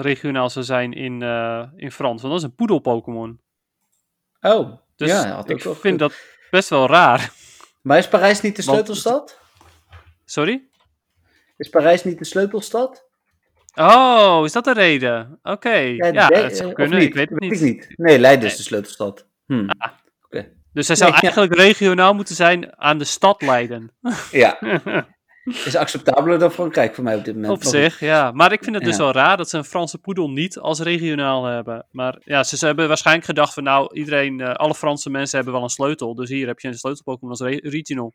S2: regionaal zou zijn in, in Frans, want dat is een poedel-Pokémon.
S1: Oh,
S2: dus
S1: ja,
S2: ik vind dat best wel raar.
S1: Maar is Parijs niet de sleutelstad?
S2: Sorry?
S1: Is Parijs niet de sleutelstad?
S2: Oh, is dat de reden? Oké, okay. ja, ja dat zou kunnen, ik weet het niet.
S1: niet. Nee, Leiden is de sleutelstad. Hm.
S2: Ah. Dus hij zou nee, eigenlijk ja. regionaal moeten zijn aan de stad Leiden.
S1: Ja, is acceptabeler dan Frankrijk voor mij op dit moment.
S2: Op zich, ja. Maar ik vind het dus wel raar dat ze een Franse poedel niet als regionaal hebben. Maar ja, ze, ze hebben waarschijnlijk gedacht van nou, iedereen, uh, alle Franse mensen hebben wel een sleutel. Dus hier heb je een sleutelpokémon als re regional.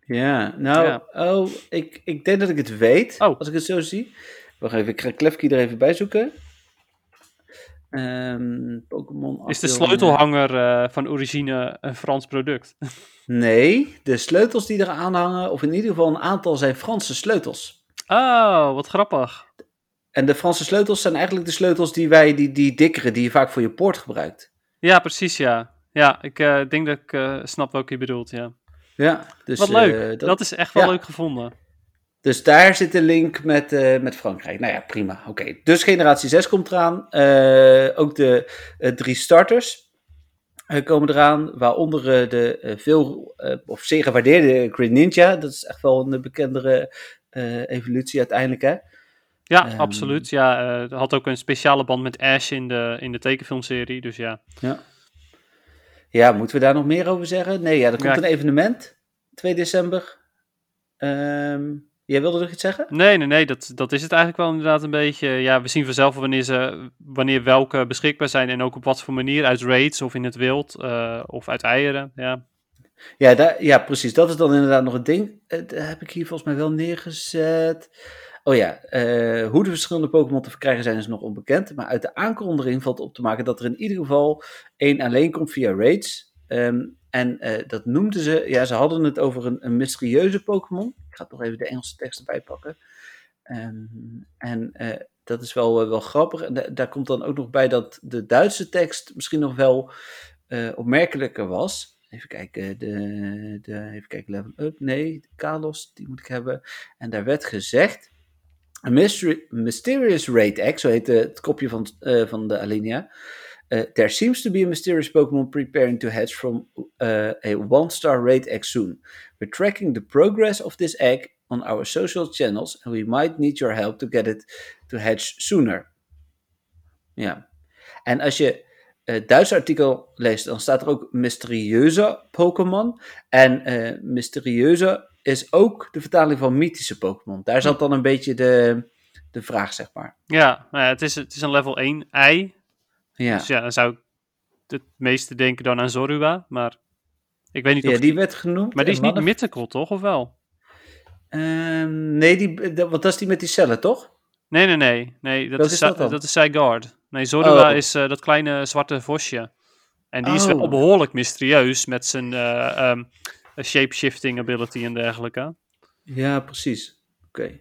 S1: Ja, nou, ja. oh, ik, ik denk dat ik het weet, oh. als ik het zo zie. Wacht even, ik ga Klefki er even bij zoeken. Um, Pokémon.
S2: Is de sleutelhanger uh, van origine een Frans product?
S1: nee, de sleutels die eraan hangen, of in ieder geval een aantal, zijn Franse sleutels.
S2: Oh, wat grappig.
S1: En de Franse sleutels zijn eigenlijk de sleutels die wij, die, die dikkere, die je vaak voor je poort gebruikt.
S2: Ja, precies, ja. Ja, ik uh, denk dat ik uh, snap welke je bedoelt, ja.
S1: Ja, dus...
S2: Wat leuk, dat, dat, is echt wel ja. leuk gevonden.
S1: Dus daar zit de link met, uh, met Frankrijk. Nou ja, prima. Oké, okay. dus generatie 6 komt eraan. Uh, ook de uh, drie starters komen eraan. Waaronder de veel of zeer gewaardeerde Green Ninja. Dat is echt wel een bekendere evolutie uiteindelijk, hè?
S2: Ja, um, absoluut. Ja, had ook een speciale band met Ash in de, in de tekenfilmserie, dus ja.
S1: ja. Ja, moeten we daar nog meer over zeggen? Nee, ja, er komt ja. een evenement. 2 december. Um, Jij wilde nog iets zeggen?
S2: Nee, nee, nee, dat, dat is het eigenlijk wel inderdaad een beetje. Ja, we zien vanzelf wanneer, ze, wanneer welke beschikbaar zijn en ook op wat voor manier. Uit raids of in het wild uh, of uit eieren, ja.
S1: Ja, daar, ja, precies. Dat is dan inderdaad nog een ding. Dat heb ik hier volgens mij wel neergezet. Oh ja, uh, hoe de verschillende Pokémon te verkrijgen zijn is nog onbekend. Maar uit de aankondiging valt op te maken dat er in ieder geval één alleen komt via raids. Um, en uh, dat noemden ze, ja, ze hadden het over een, een mysterieuze Pokémon. Ik ga toch even de Engelse tekst erbij pakken. Um, en uh, dat is wel, wel grappig. En daar komt dan ook nog bij dat de Duitse tekst misschien nog wel opmerkelijker was. Even kijken, de, de, even kijken, level up. Nee, Carlos, die moet ik hebben. En daar werd gezegd. Mystery, mysterious Raid X, zo heet het kopje van, van de alinea. Uh, there seems to be a mysterious Pokemon preparing to hatch from uh, a one-star Raid X soon. We're tracking the progress of this egg on our social channels and we might need your help to get it to hatch sooner. Ja. En als je uh, Duitse artikel leest, dan staat er ook mysterieuze Pokémon. En uh, mysterieuze is ook de vertaling van mythische Pokémon. Daar zat dan een beetje de, de vraag, zeg maar.
S2: Ja, nou het, is, het is een level 1 ei. Ja. Dus ja, dan zou ik het meeste denken dan aan Zorua, maar ik weet niet
S1: of... Ja, die, werd genoemd.
S2: Maar die is niet mythical, toch? Of wel?
S1: Um, nee, die, dat, wat is die met die cellen, toch?
S2: Nee, nee, nee. nee dat, is, is dat, dat is. Nee, Zorua oh. is uh, dat kleine zwarte vosje. En die is wel oh. behoorlijk mysterieus met zijn uh, um, shape-shifting ability en dergelijke.
S1: Ja, precies. Oké.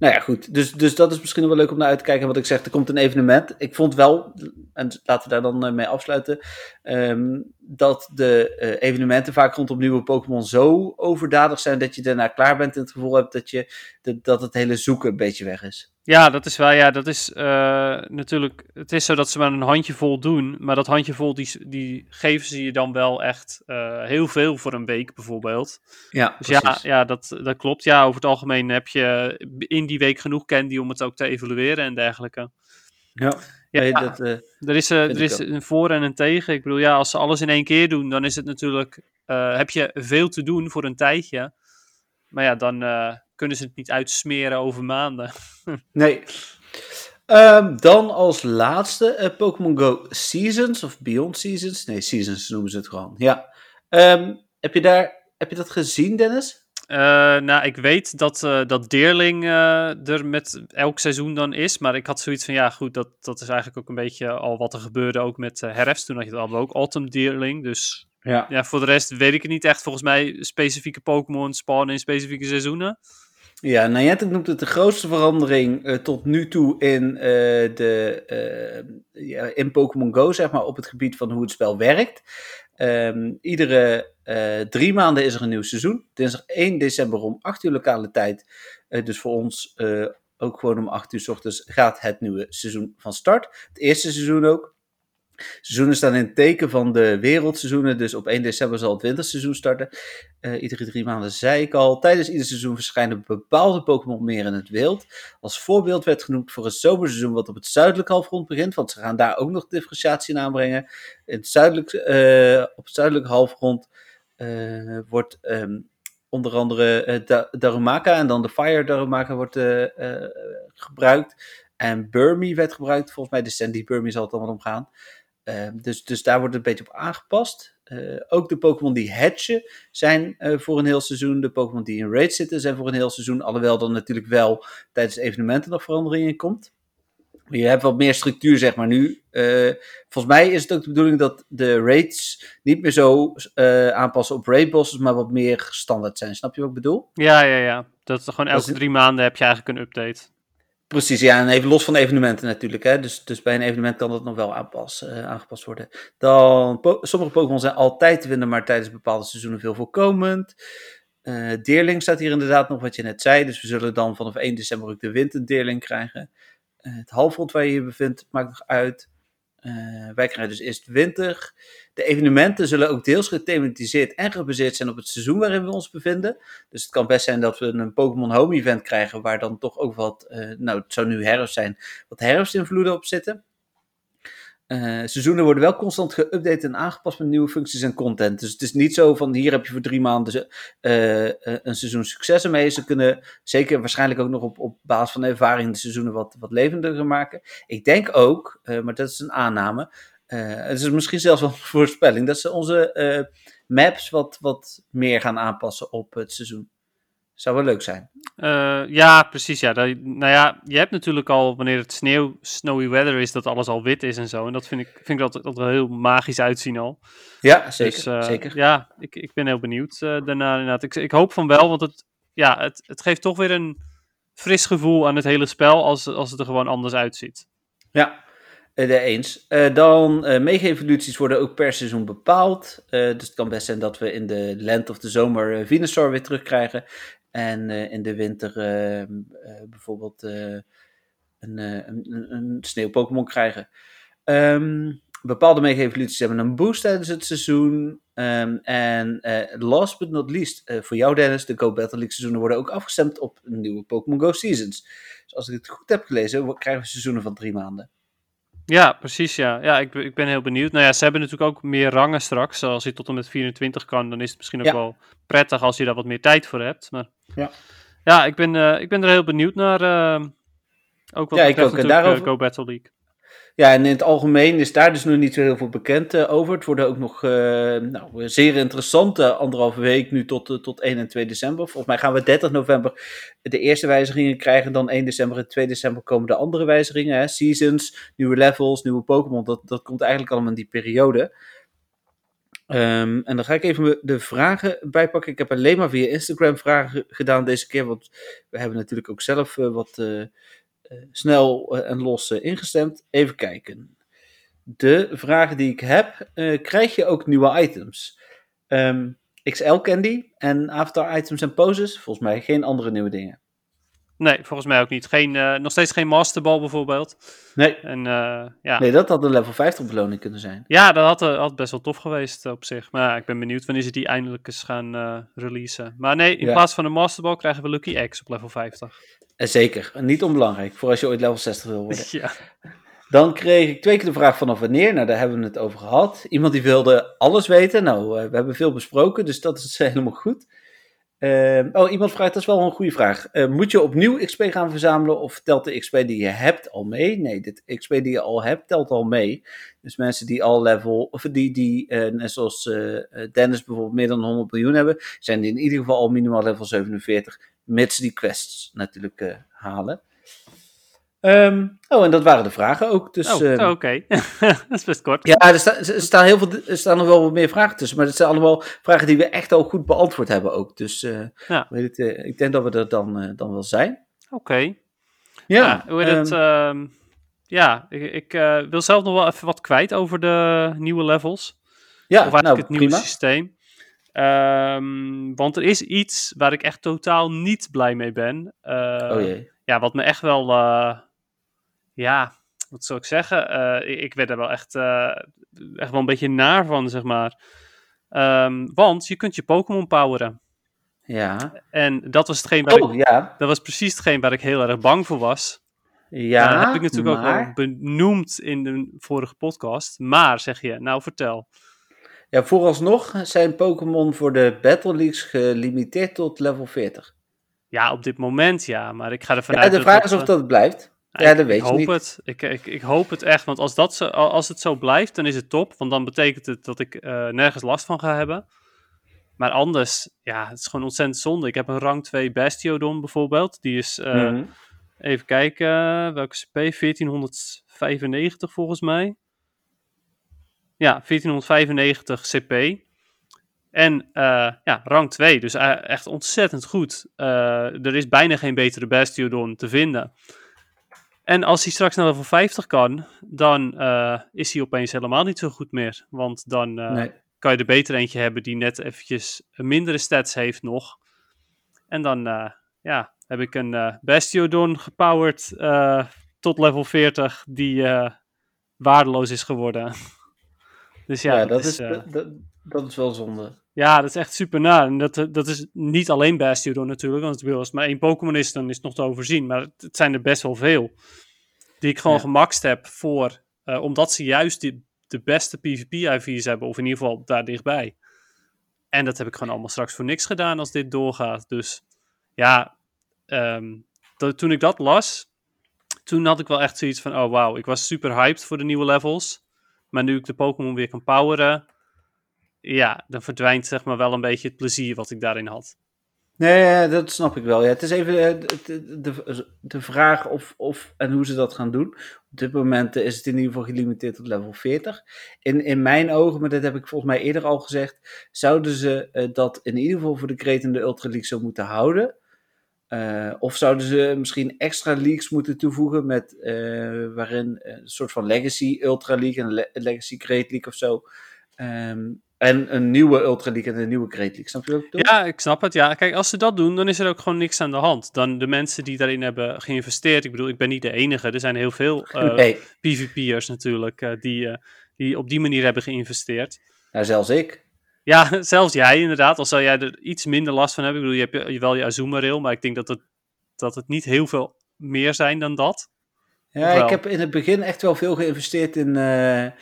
S1: Nou ja, goed. Dus, dus dat is misschien wel leuk om naar uit te kijken. Wat ik zeg, er komt een evenement. Ik vond wel, en laten we daar dan eh, mee afsluiten, um, dat de uh, evenementen vaak rondom nieuwe Pokémon zo overdadig zijn dat je daarna klaar bent en het gevoel hebt dat, je, dat, dat het hele zoeken een beetje weg is.
S2: Ja, dat is wel, ja, dat is uh, natuurlijk, het is zo dat ze maar een handjevol doen, maar dat handjevol, die, die geven ze je dan wel echt uh, heel veel voor een week bijvoorbeeld.
S1: Ja,
S2: dus ja, ja dat, dat klopt. Ja, over het algemeen heb je in die week genoeg candy om het ook te evalueren en dergelijke.
S1: Ja,
S2: ja, dat, uh, er is, er is een voor en een tegen. Ik bedoel, ja, als ze alles in één keer doen, dan is het natuurlijk, heb je veel te doen voor een tijdje. Maar ja, dan kunnen ze het niet uitsmeren over maanden.
S1: nee. Um, dan als laatste uh, Pokémon Go Seasons of Beyond Seasons. Nee, Seasons noemen ze het gewoon. Ja. Um, heb, je daar, heb je dat gezien, Dennis?
S2: Uh, nou, ik weet dat, uh, dat Deerling uh, er met elk seizoen dan is. Maar ik had zoiets van, ja goed, dat, dat is eigenlijk ook een beetje al wat er gebeurde ook met herfst. Toen had je het ook Autumn Deerling. Dus ja. ja, voor de rest weet ik het niet echt. Volgens mij specifieke Pokémon spawnen in specifieke seizoenen.
S1: Ja, Niantic noemt het de grootste verandering tot nu toe in, de, ja, in Pokémon Go, zeg maar, op het gebied van hoe het spel werkt. Um, iedere drie maanden is er een nieuw seizoen. Dinsdag 1 december om 8 uur lokale tijd. dus voor ons ook gewoon om 8 uur s ochtends gaat het nieuwe seizoen van start. Het eerste seizoen ook. Seizoenen staan in het teken van de wereldseizoenen, dus op 1 december zal het winterseizoen starten. Iedere drie maanden zei ik al. Tijdens ieder seizoen verschijnen bepaalde Pokémon meer in het wild. Als voorbeeld werd genoemd voor een zomerseizoen wat op het zuidelijke halfrond begint, want ze gaan daar ook nog differentiatie aanbrengen. In het zuidelijk, op het zuidelijke halfrond wordt um, onder andere da Darumaka en dan de Fire Darumaka wordt gebruikt. En Burmy werd gebruikt, volgens mij de Sandy Burmy zal het allemaal omgaan. Ehm, dus, dus daar wordt het een beetje op aangepast. Ook de Pokémon die hatchen zijn voor een heel seizoen. De Pokémon die in raid zitten zijn voor een heel seizoen. Alhoewel er natuurlijk wel tijdens evenementen nog verandering in komt. Je hebt wat meer structuur, zeg maar nu. Uh, volgens mij is het ook de bedoeling dat de raids niet meer zo aanpassen op raid bosses, maar wat meer standaard zijn. Snap je wat ik bedoel?
S2: Ja, ja, ja. Dat is gewoon elke drie maanden heb je eigenlijk een update.
S1: Precies, ja, en even los van evenementen natuurlijk. Hè? Dus, dus bij een evenement kan dat nog wel aanpas, uh, aangepast worden. Dan, po sommige Pokémon zijn altijd te vinden, maar tijdens bepaalde seizoenen veel voorkomend. Uh, Deerling staat hier inderdaad nog wat je net zei. Dus we zullen dan vanaf 1 december ook de winterdeerling krijgen. Uh, het halfrond waar je je bevindt maakt nog uit. wij krijgen dus eerst winter. De evenementen zullen ook deels gethematiseerd en gebaseerd zijn op het seizoen waarin we ons bevinden. Dus het kan best zijn dat we een Pokémon Home event krijgen waar dan toch ook wat, uh, nou het zou nu herfst zijn, wat herfstinvloeden op zitten. Uh, seizoenen worden wel constant geüpdate en aangepast met nieuwe functies en content. Dus het is niet zo van hier heb je voor drie maanden uh, een seizoen successen mee. Ze kunnen zeker waarschijnlijk ook nog op, op basis van ervaring de seizoenen wat, wat levendiger maken. Ik denk ook, maar dat is een aanname, het is misschien zelfs wel een voorspelling dat ze onze maps wat, wat meer gaan aanpassen op het seizoen. Zou wel leuk zijn.
S2: Uh, ja, precies. Ja. Dat, nou ja, je hebt natuurlijk al, wanneer het sneeuw, snowy weather is, dat alles al wit is en zo. En dat vind ik, vind ik dat, dat wel heel magisch uitzien al.
S1: Ja, zeker. Dus, uh, zeker.
S2: Ja, ik, ik ben heel benieuwd uh, daarna inderdaad. Ik, ik hoop van wel, want het, ja, het, het geeft toch weer een fris gevoel aan het hele spel als, als het er gewoon anders uitziet.
S1: Ja, de eens. Uh, dan uh, mega-evoluties worden ook per seizoen bepaald. Uh, dus het kan best zijn dat we in de lente of de zomer Venusaur weer terugkrijgen. En in de winter ehm, bijvoorbeeld een, een, een sneeuw-Pokémon krijgen. Um, bepaalde mega-evoluties hebben een boost tijdens het seizoen. Um, en last but not least, voor jou Dennis, de Go Battle League seizoenen worden ook afgestemd op nieuwe Pokémon Go Seasons. Dus als ik het goed heb gelezen, krijgen we seizoenen van drie maanden.
S2: Ja, precies. Ja, ja ik, ik ben heel benieuwd. Nou ja, ze hebben natuurlijk ook meer rangen straks. Als je tot en met 24 kan, dan is het misschien ook wel prettig als je daar wat meer tijd voor hebt. Maar ja, ja ik, ben, uh, ik ben er heel benieuwd naar. Uh, ook wat ja, ik ook. En daarover... Go Battle League.
S1: Ja, en in het algemeen is daar dus nog niet zo heel veel bekend uh, over. Het worden ook nog uh, nou, zeer interessante anderhalve week nu tot, uh, tot 1 en 2 december. Volgens mij gaan we 30 november de eerste wijzigingen krijgen. Dan 1 december en 2 december komen de andere wijzigingen. Hè? Seasons, nieuwe levels, nieuwe Pokémon. Dat, dat komt eigenlijk allemaal in die periode. Um, en dan ga ik even de vragen bijpakken. Ik heb alleen maar via Instagram vragen gedaan deze keer. Want we hebben natuurlijk ook zelf wat eh, snel eh, en los eh, ingestemd. Even kijken. De vragen die ik heb, krijg je ook nieuwe items? Um, ehm, XL Candy en Avatar items en poses, volgens mij geen andere nieuwe dingen.
S2: Nee, volgens mij ook niet. Geen, uh, nog steeds geen Masterball bijvoorbeeld.
S1: Nee.
S2: En, uh, ja.
S1: nee, dat had een level 50 beloning kunnen zijn.
S2: Ja, dat had, uh, had best wel tof geweest op zich. Maar ja, ik ben benieuwd wanneer ze die eindelijk eens gaan releasen. Maar nee, in plaats van een Masterball krijgen we Lucky X op level 50.
S1: Zeker, niet onbelangrijk voor als je ooit level 60 wil worden. Ja. Dan kreeg ik twee keer de vraag vanaf wanneer. Nou, daar hebben we het over gehad. Iemand die wilde alles weten. Nou, we hebben veel besproken, dus dat is helemaal goed. Uh, oh, iemand vraagt, dat is wel een goede vraag. Uh, moet je opnieuw XP gaan verzamelen of telt de XP die je hebt al mee? Nee, de XP die je al hebt telt al mee. Dus mensen die al level, of die, die uh, net zoals Dennis bijvoorbeeld meer dan 100 miljoen hebben, zijn in ieder geval al minimaal level 47, mits die quests natuurlijk halen. Um, oh, en dat waren de vragen ook. Dus,
S2: oh, um, oké. dat is best kort.
S1: Ja, er, sta, er, staan heel veel, er staan nog wel wat meer vragen tussen. Maar het zijn allemaal vragen die we echt al goed beantwoord hebben ook. Dus uh, ja. weet het, uh, ik denk dat we er dan, dan wel zijn.
S2: Oké. Okay. Ja. ja. Hoe heet het? Um, ja, ik, ik wil zelf nog wel even wat kwijt over de nieuwe levels. Ja, of eigenlijk nou, het nieuwe prima. systeem. Um, want er is iets waar ik echt totaal niet blij mee ben.
S1: oh jee.
S2: Ja, wat me echt wel ja, wat zou ik zeggen? Uh, ik werd er wel echt, uh, echt wel een beetje naar van, zeg maar. Um, want je kunt je Pokémon poweren.
S1: Ja.
S2: En dat was hetgeen waar
S1: oh, ik, ja.
S2: dat was precies hetgeen waar ik heel erg bang voor was.
S1: Ja,
S2: dat heb ik natuurlijk maar... ook al benoemd in de vorige podcast. Maar, zeg je, nou vertel.
S1: Ja, vooralsnog zijn Pokémon voor de Battle Leagues gelimiteerd tot level 40.
S2: Ja, op dit moment ja, maar ik ga ervan ja, uit...
S1: de vraag is of dat blijft. Ja, dat weet ik,
S2: hoop
S1: niet.
S2: Het. Ik, ik, ik hoop het echt, want als, dat zo, als het zo blijft, dan is het top. Want dan betekent het dat ik uh, nergens last van ga hebben. Maar anders, ja, het is gewoon ontzettend zonde. Ik heb een rang 2 Bastiodon bijvoorbeeld. Die is, uh, mm -hmm. even kijken, welke CP? 1495 volgens mij. Ja, 1495 CP. En uh, ja, rang 2, dus echt ontzettend goed. er is bijna geen betere Bastiodon te vinden. En als hij straks naar level 50 kan, dan is hij opeens helemaal niet zo goed meer. Want dan nee. kan je er beter eentje hebben die net eventjes mindere stats heeft nog. En dan ja, heb ik een Bastiodon gepowered tot level 40 die waardeloos is geworden.
S1: dus ja, ja dat, is, dat, dat, is wel zonde.
S2: Ja, dat is echt super na. En dat, dat is niet alleen Bastiodon natuurlijk, want als het maar één Pokémon is, dan is het nog te overzien. Maar het zijn er best wel veel. Die ik gewoon ja. gemaxt heb voor, uh, omdat ze juist die, de beste PvP-IV's hebben, of in ieder geval daar dichtbij. En dat heb ik gewoon allemaal straks voor niks gedaan als dit doorgaat. Dus ja, um, dat, toen ik dat las, toen had ik wel echt zoiets van, oh wauw, ik was super hyped voor de nieuwe levels. Maar nu ik de Pokémon weer kan poweren, ja, dan verdwijnt zeg maar wel een beetje het plezier wat ik daarin had.
S1: Nee, dat snap ik wel. Ja, het is even de, de, de vraag of, of en hoe ze dat gaan doen. Op dit moment is het in ieder geval gelimiteerd tot level 40. In, in mijn ogen, maar dat heb ik volgens mij eerder al gezegd, zouden ze dat in ieder geval voor de Great en de Ultra League zo moeten houden. Uh, of zouden ze misschien extra leagues moeten toevoegen met uh, waarin een soort van Legacy Ultra League en Le Legacy Great League of zo. Um, en een nieuwe Ultra League en een nieuwe Great League. Snap je?
S2: Ja, ik snap het. Ja, kijk, als ze dat doen, dan is er ook gewoon niks aan de hand. Dan de mensen die daarin hebben geïnvesteerd. Ik bedoel, ik ben niet de enige. Er zijn heel veel uh, nee. PvP'ers natuurlijk die, die op die manier hebben geïnvesteerd.
S1: Nou, zelfs ik.
S2: Ja, zelfs jij inderdaad. Al zou jij er iets minder last van hebben. Ik bedoel, je hebt wel je Azuma rail, maar ik denk dat het, dat het niet heel veel meer zijn dan dat.
S1: Ja, ik heb in het begin echt wel veel geïnvesteerd in, uh, uh,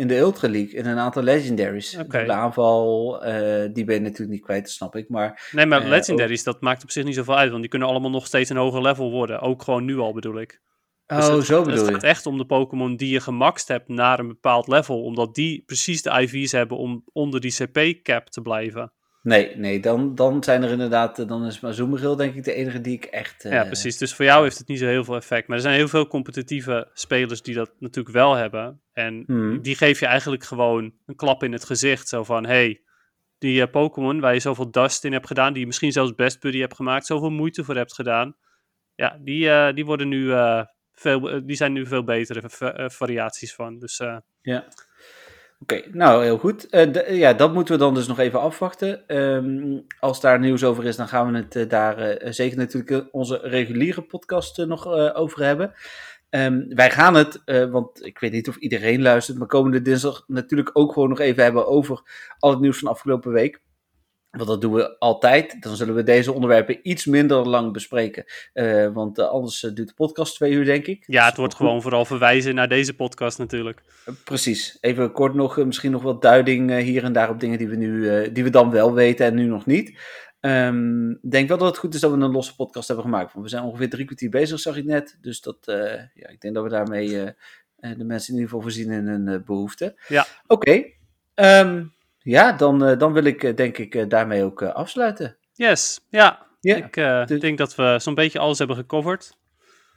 S1: in de Ultra League. In een aantal legendaries. Okay. De aanval, uh, die ben je natuurlijk niet kwijt, snap ik. Maar,
S2: nee, maar legendaries, dat maakt op zich niet zoveel uit. Want die kunnen allemaal nog steeds een hoger level worden. Ook gewoon nu al, bedoel ik.
S1: Dus oh,
S2: het,
S1: zo bedoel
S2: het
S1: je.
S2: gaat echt om de Pokémon die je gemaxt hebt naar een bepaald level. Omdat die precies de IV's hebben om onder die CP-cap te blijven.
S1: Nee, nee, dan, dan zijn er inderdaad, dan is Mazumerill denk ik de enige die ik echt...
S2: Uh... Ja, precies. Dus voor jou heeft het niet zo heel veel effect. Maar er zijn heel veel competitieve spelers die dat natuurlijk wel hebben. En hmm. die geef je eigenlijk gewoon een klap in het gezicht. Zo van, hey, die uh, Pokémon waar je zoveel dust in hebt gedaan, die je misschien zelfs best buddy hebt gemaakt, zoveel moeite voor hebt gedaan. Ja, die, uh, die worden nu eh, die zijn nu veel betere eh, variaties van. Dus, uh...
S1: Ja. Oké, nou heel goed. Ja, dat moeten we dan dus nog even afwachten. Um, als daar nieuws over is, dan gaan we het daar zeker natuurlijk onze reguliere podcast nog over hebben. Um, wij gaan het, want ik weet niet of iedereen luistert, maar komende dinsdag natuurlijk ook gewoon nog even hebben over al het nieuws van afgelopen week. Want dat doen we altijd. Dan zullen we deze onderwerpen iets minder lang bespreken. Uh, want uh, anders uh, duurt de podcast twee uur, denk ik.
S2: Ja, het wordt gewoon vooral verwijzen naar deze podcast natuurlijk.
S1: precies. Even kort nog, misschien nog wat duiding hier en daar op dingen die we, nu, die we dan wel weten en nu nog niet. Um, ik denk wel dat het goed is dat we een losse podcast hebben gemaakt. Want we zijn ongeveer drie kwartier bezig, zag ik net. Dus dat, ja, ik denk dat we daarmee de mensen in ieder geval voorzien in hun behoeften.
S2: Ja.
S1: Oké. Okay. Um, ja, dan, uh, dan wil ik uh, denk ik uh, daarmee ook afsluiten.
S2: Yes, ja. ja. Ik de... denk dat we zo'n beetje alles hebben gecoverd.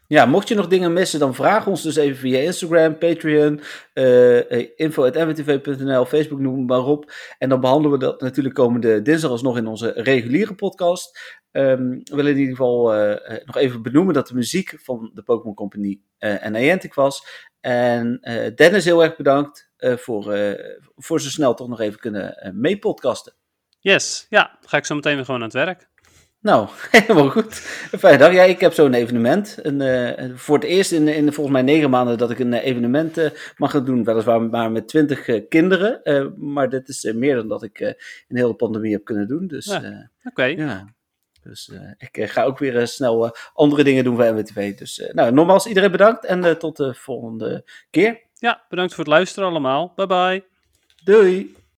S1: Ja, mocht je nog dingen missen, dan vraag ons dus even via Instagram, Patreon, uh, info.mwtv.nl, Facebook, noem maar op. En dan behandelen we dat natuurlijk komende dinsdag alsnog in onze reguliere podcast. Um, we willen in ieder geval uh, nog even benoemen dat de muziek van de Pokémon Company uh, en Niantic was. En Dennis, heel erg bedankt voor, voor zo snel toch nog even kunnen meepodcasten.
S2: Yes, ja, ga ik zo meteen weer gewoon aan het werk.
S1: Nou, helemaal goed. Fijne dag. Ja, ik heb zo'n evenement. Een, uh, voor het eerst in, in volgens mij negen maanden dat ik een evenement uh, mag gaan doen. Weliswaar maar met twintig kinderen. maar dit is meer dan dat ik een hele pandemie heb kunnen doen. Dus, ja,
S2: Oké. Okay.
S1: Ja. Dus ik ga ook weer snel andere dingen doen voor MWTV. Dus nou, nogmaals, iedereen bedankt en tot de volgende keer.
S2: Ja, bedankt voor het luisteren allemaal. Bye bye.
S1: Doei.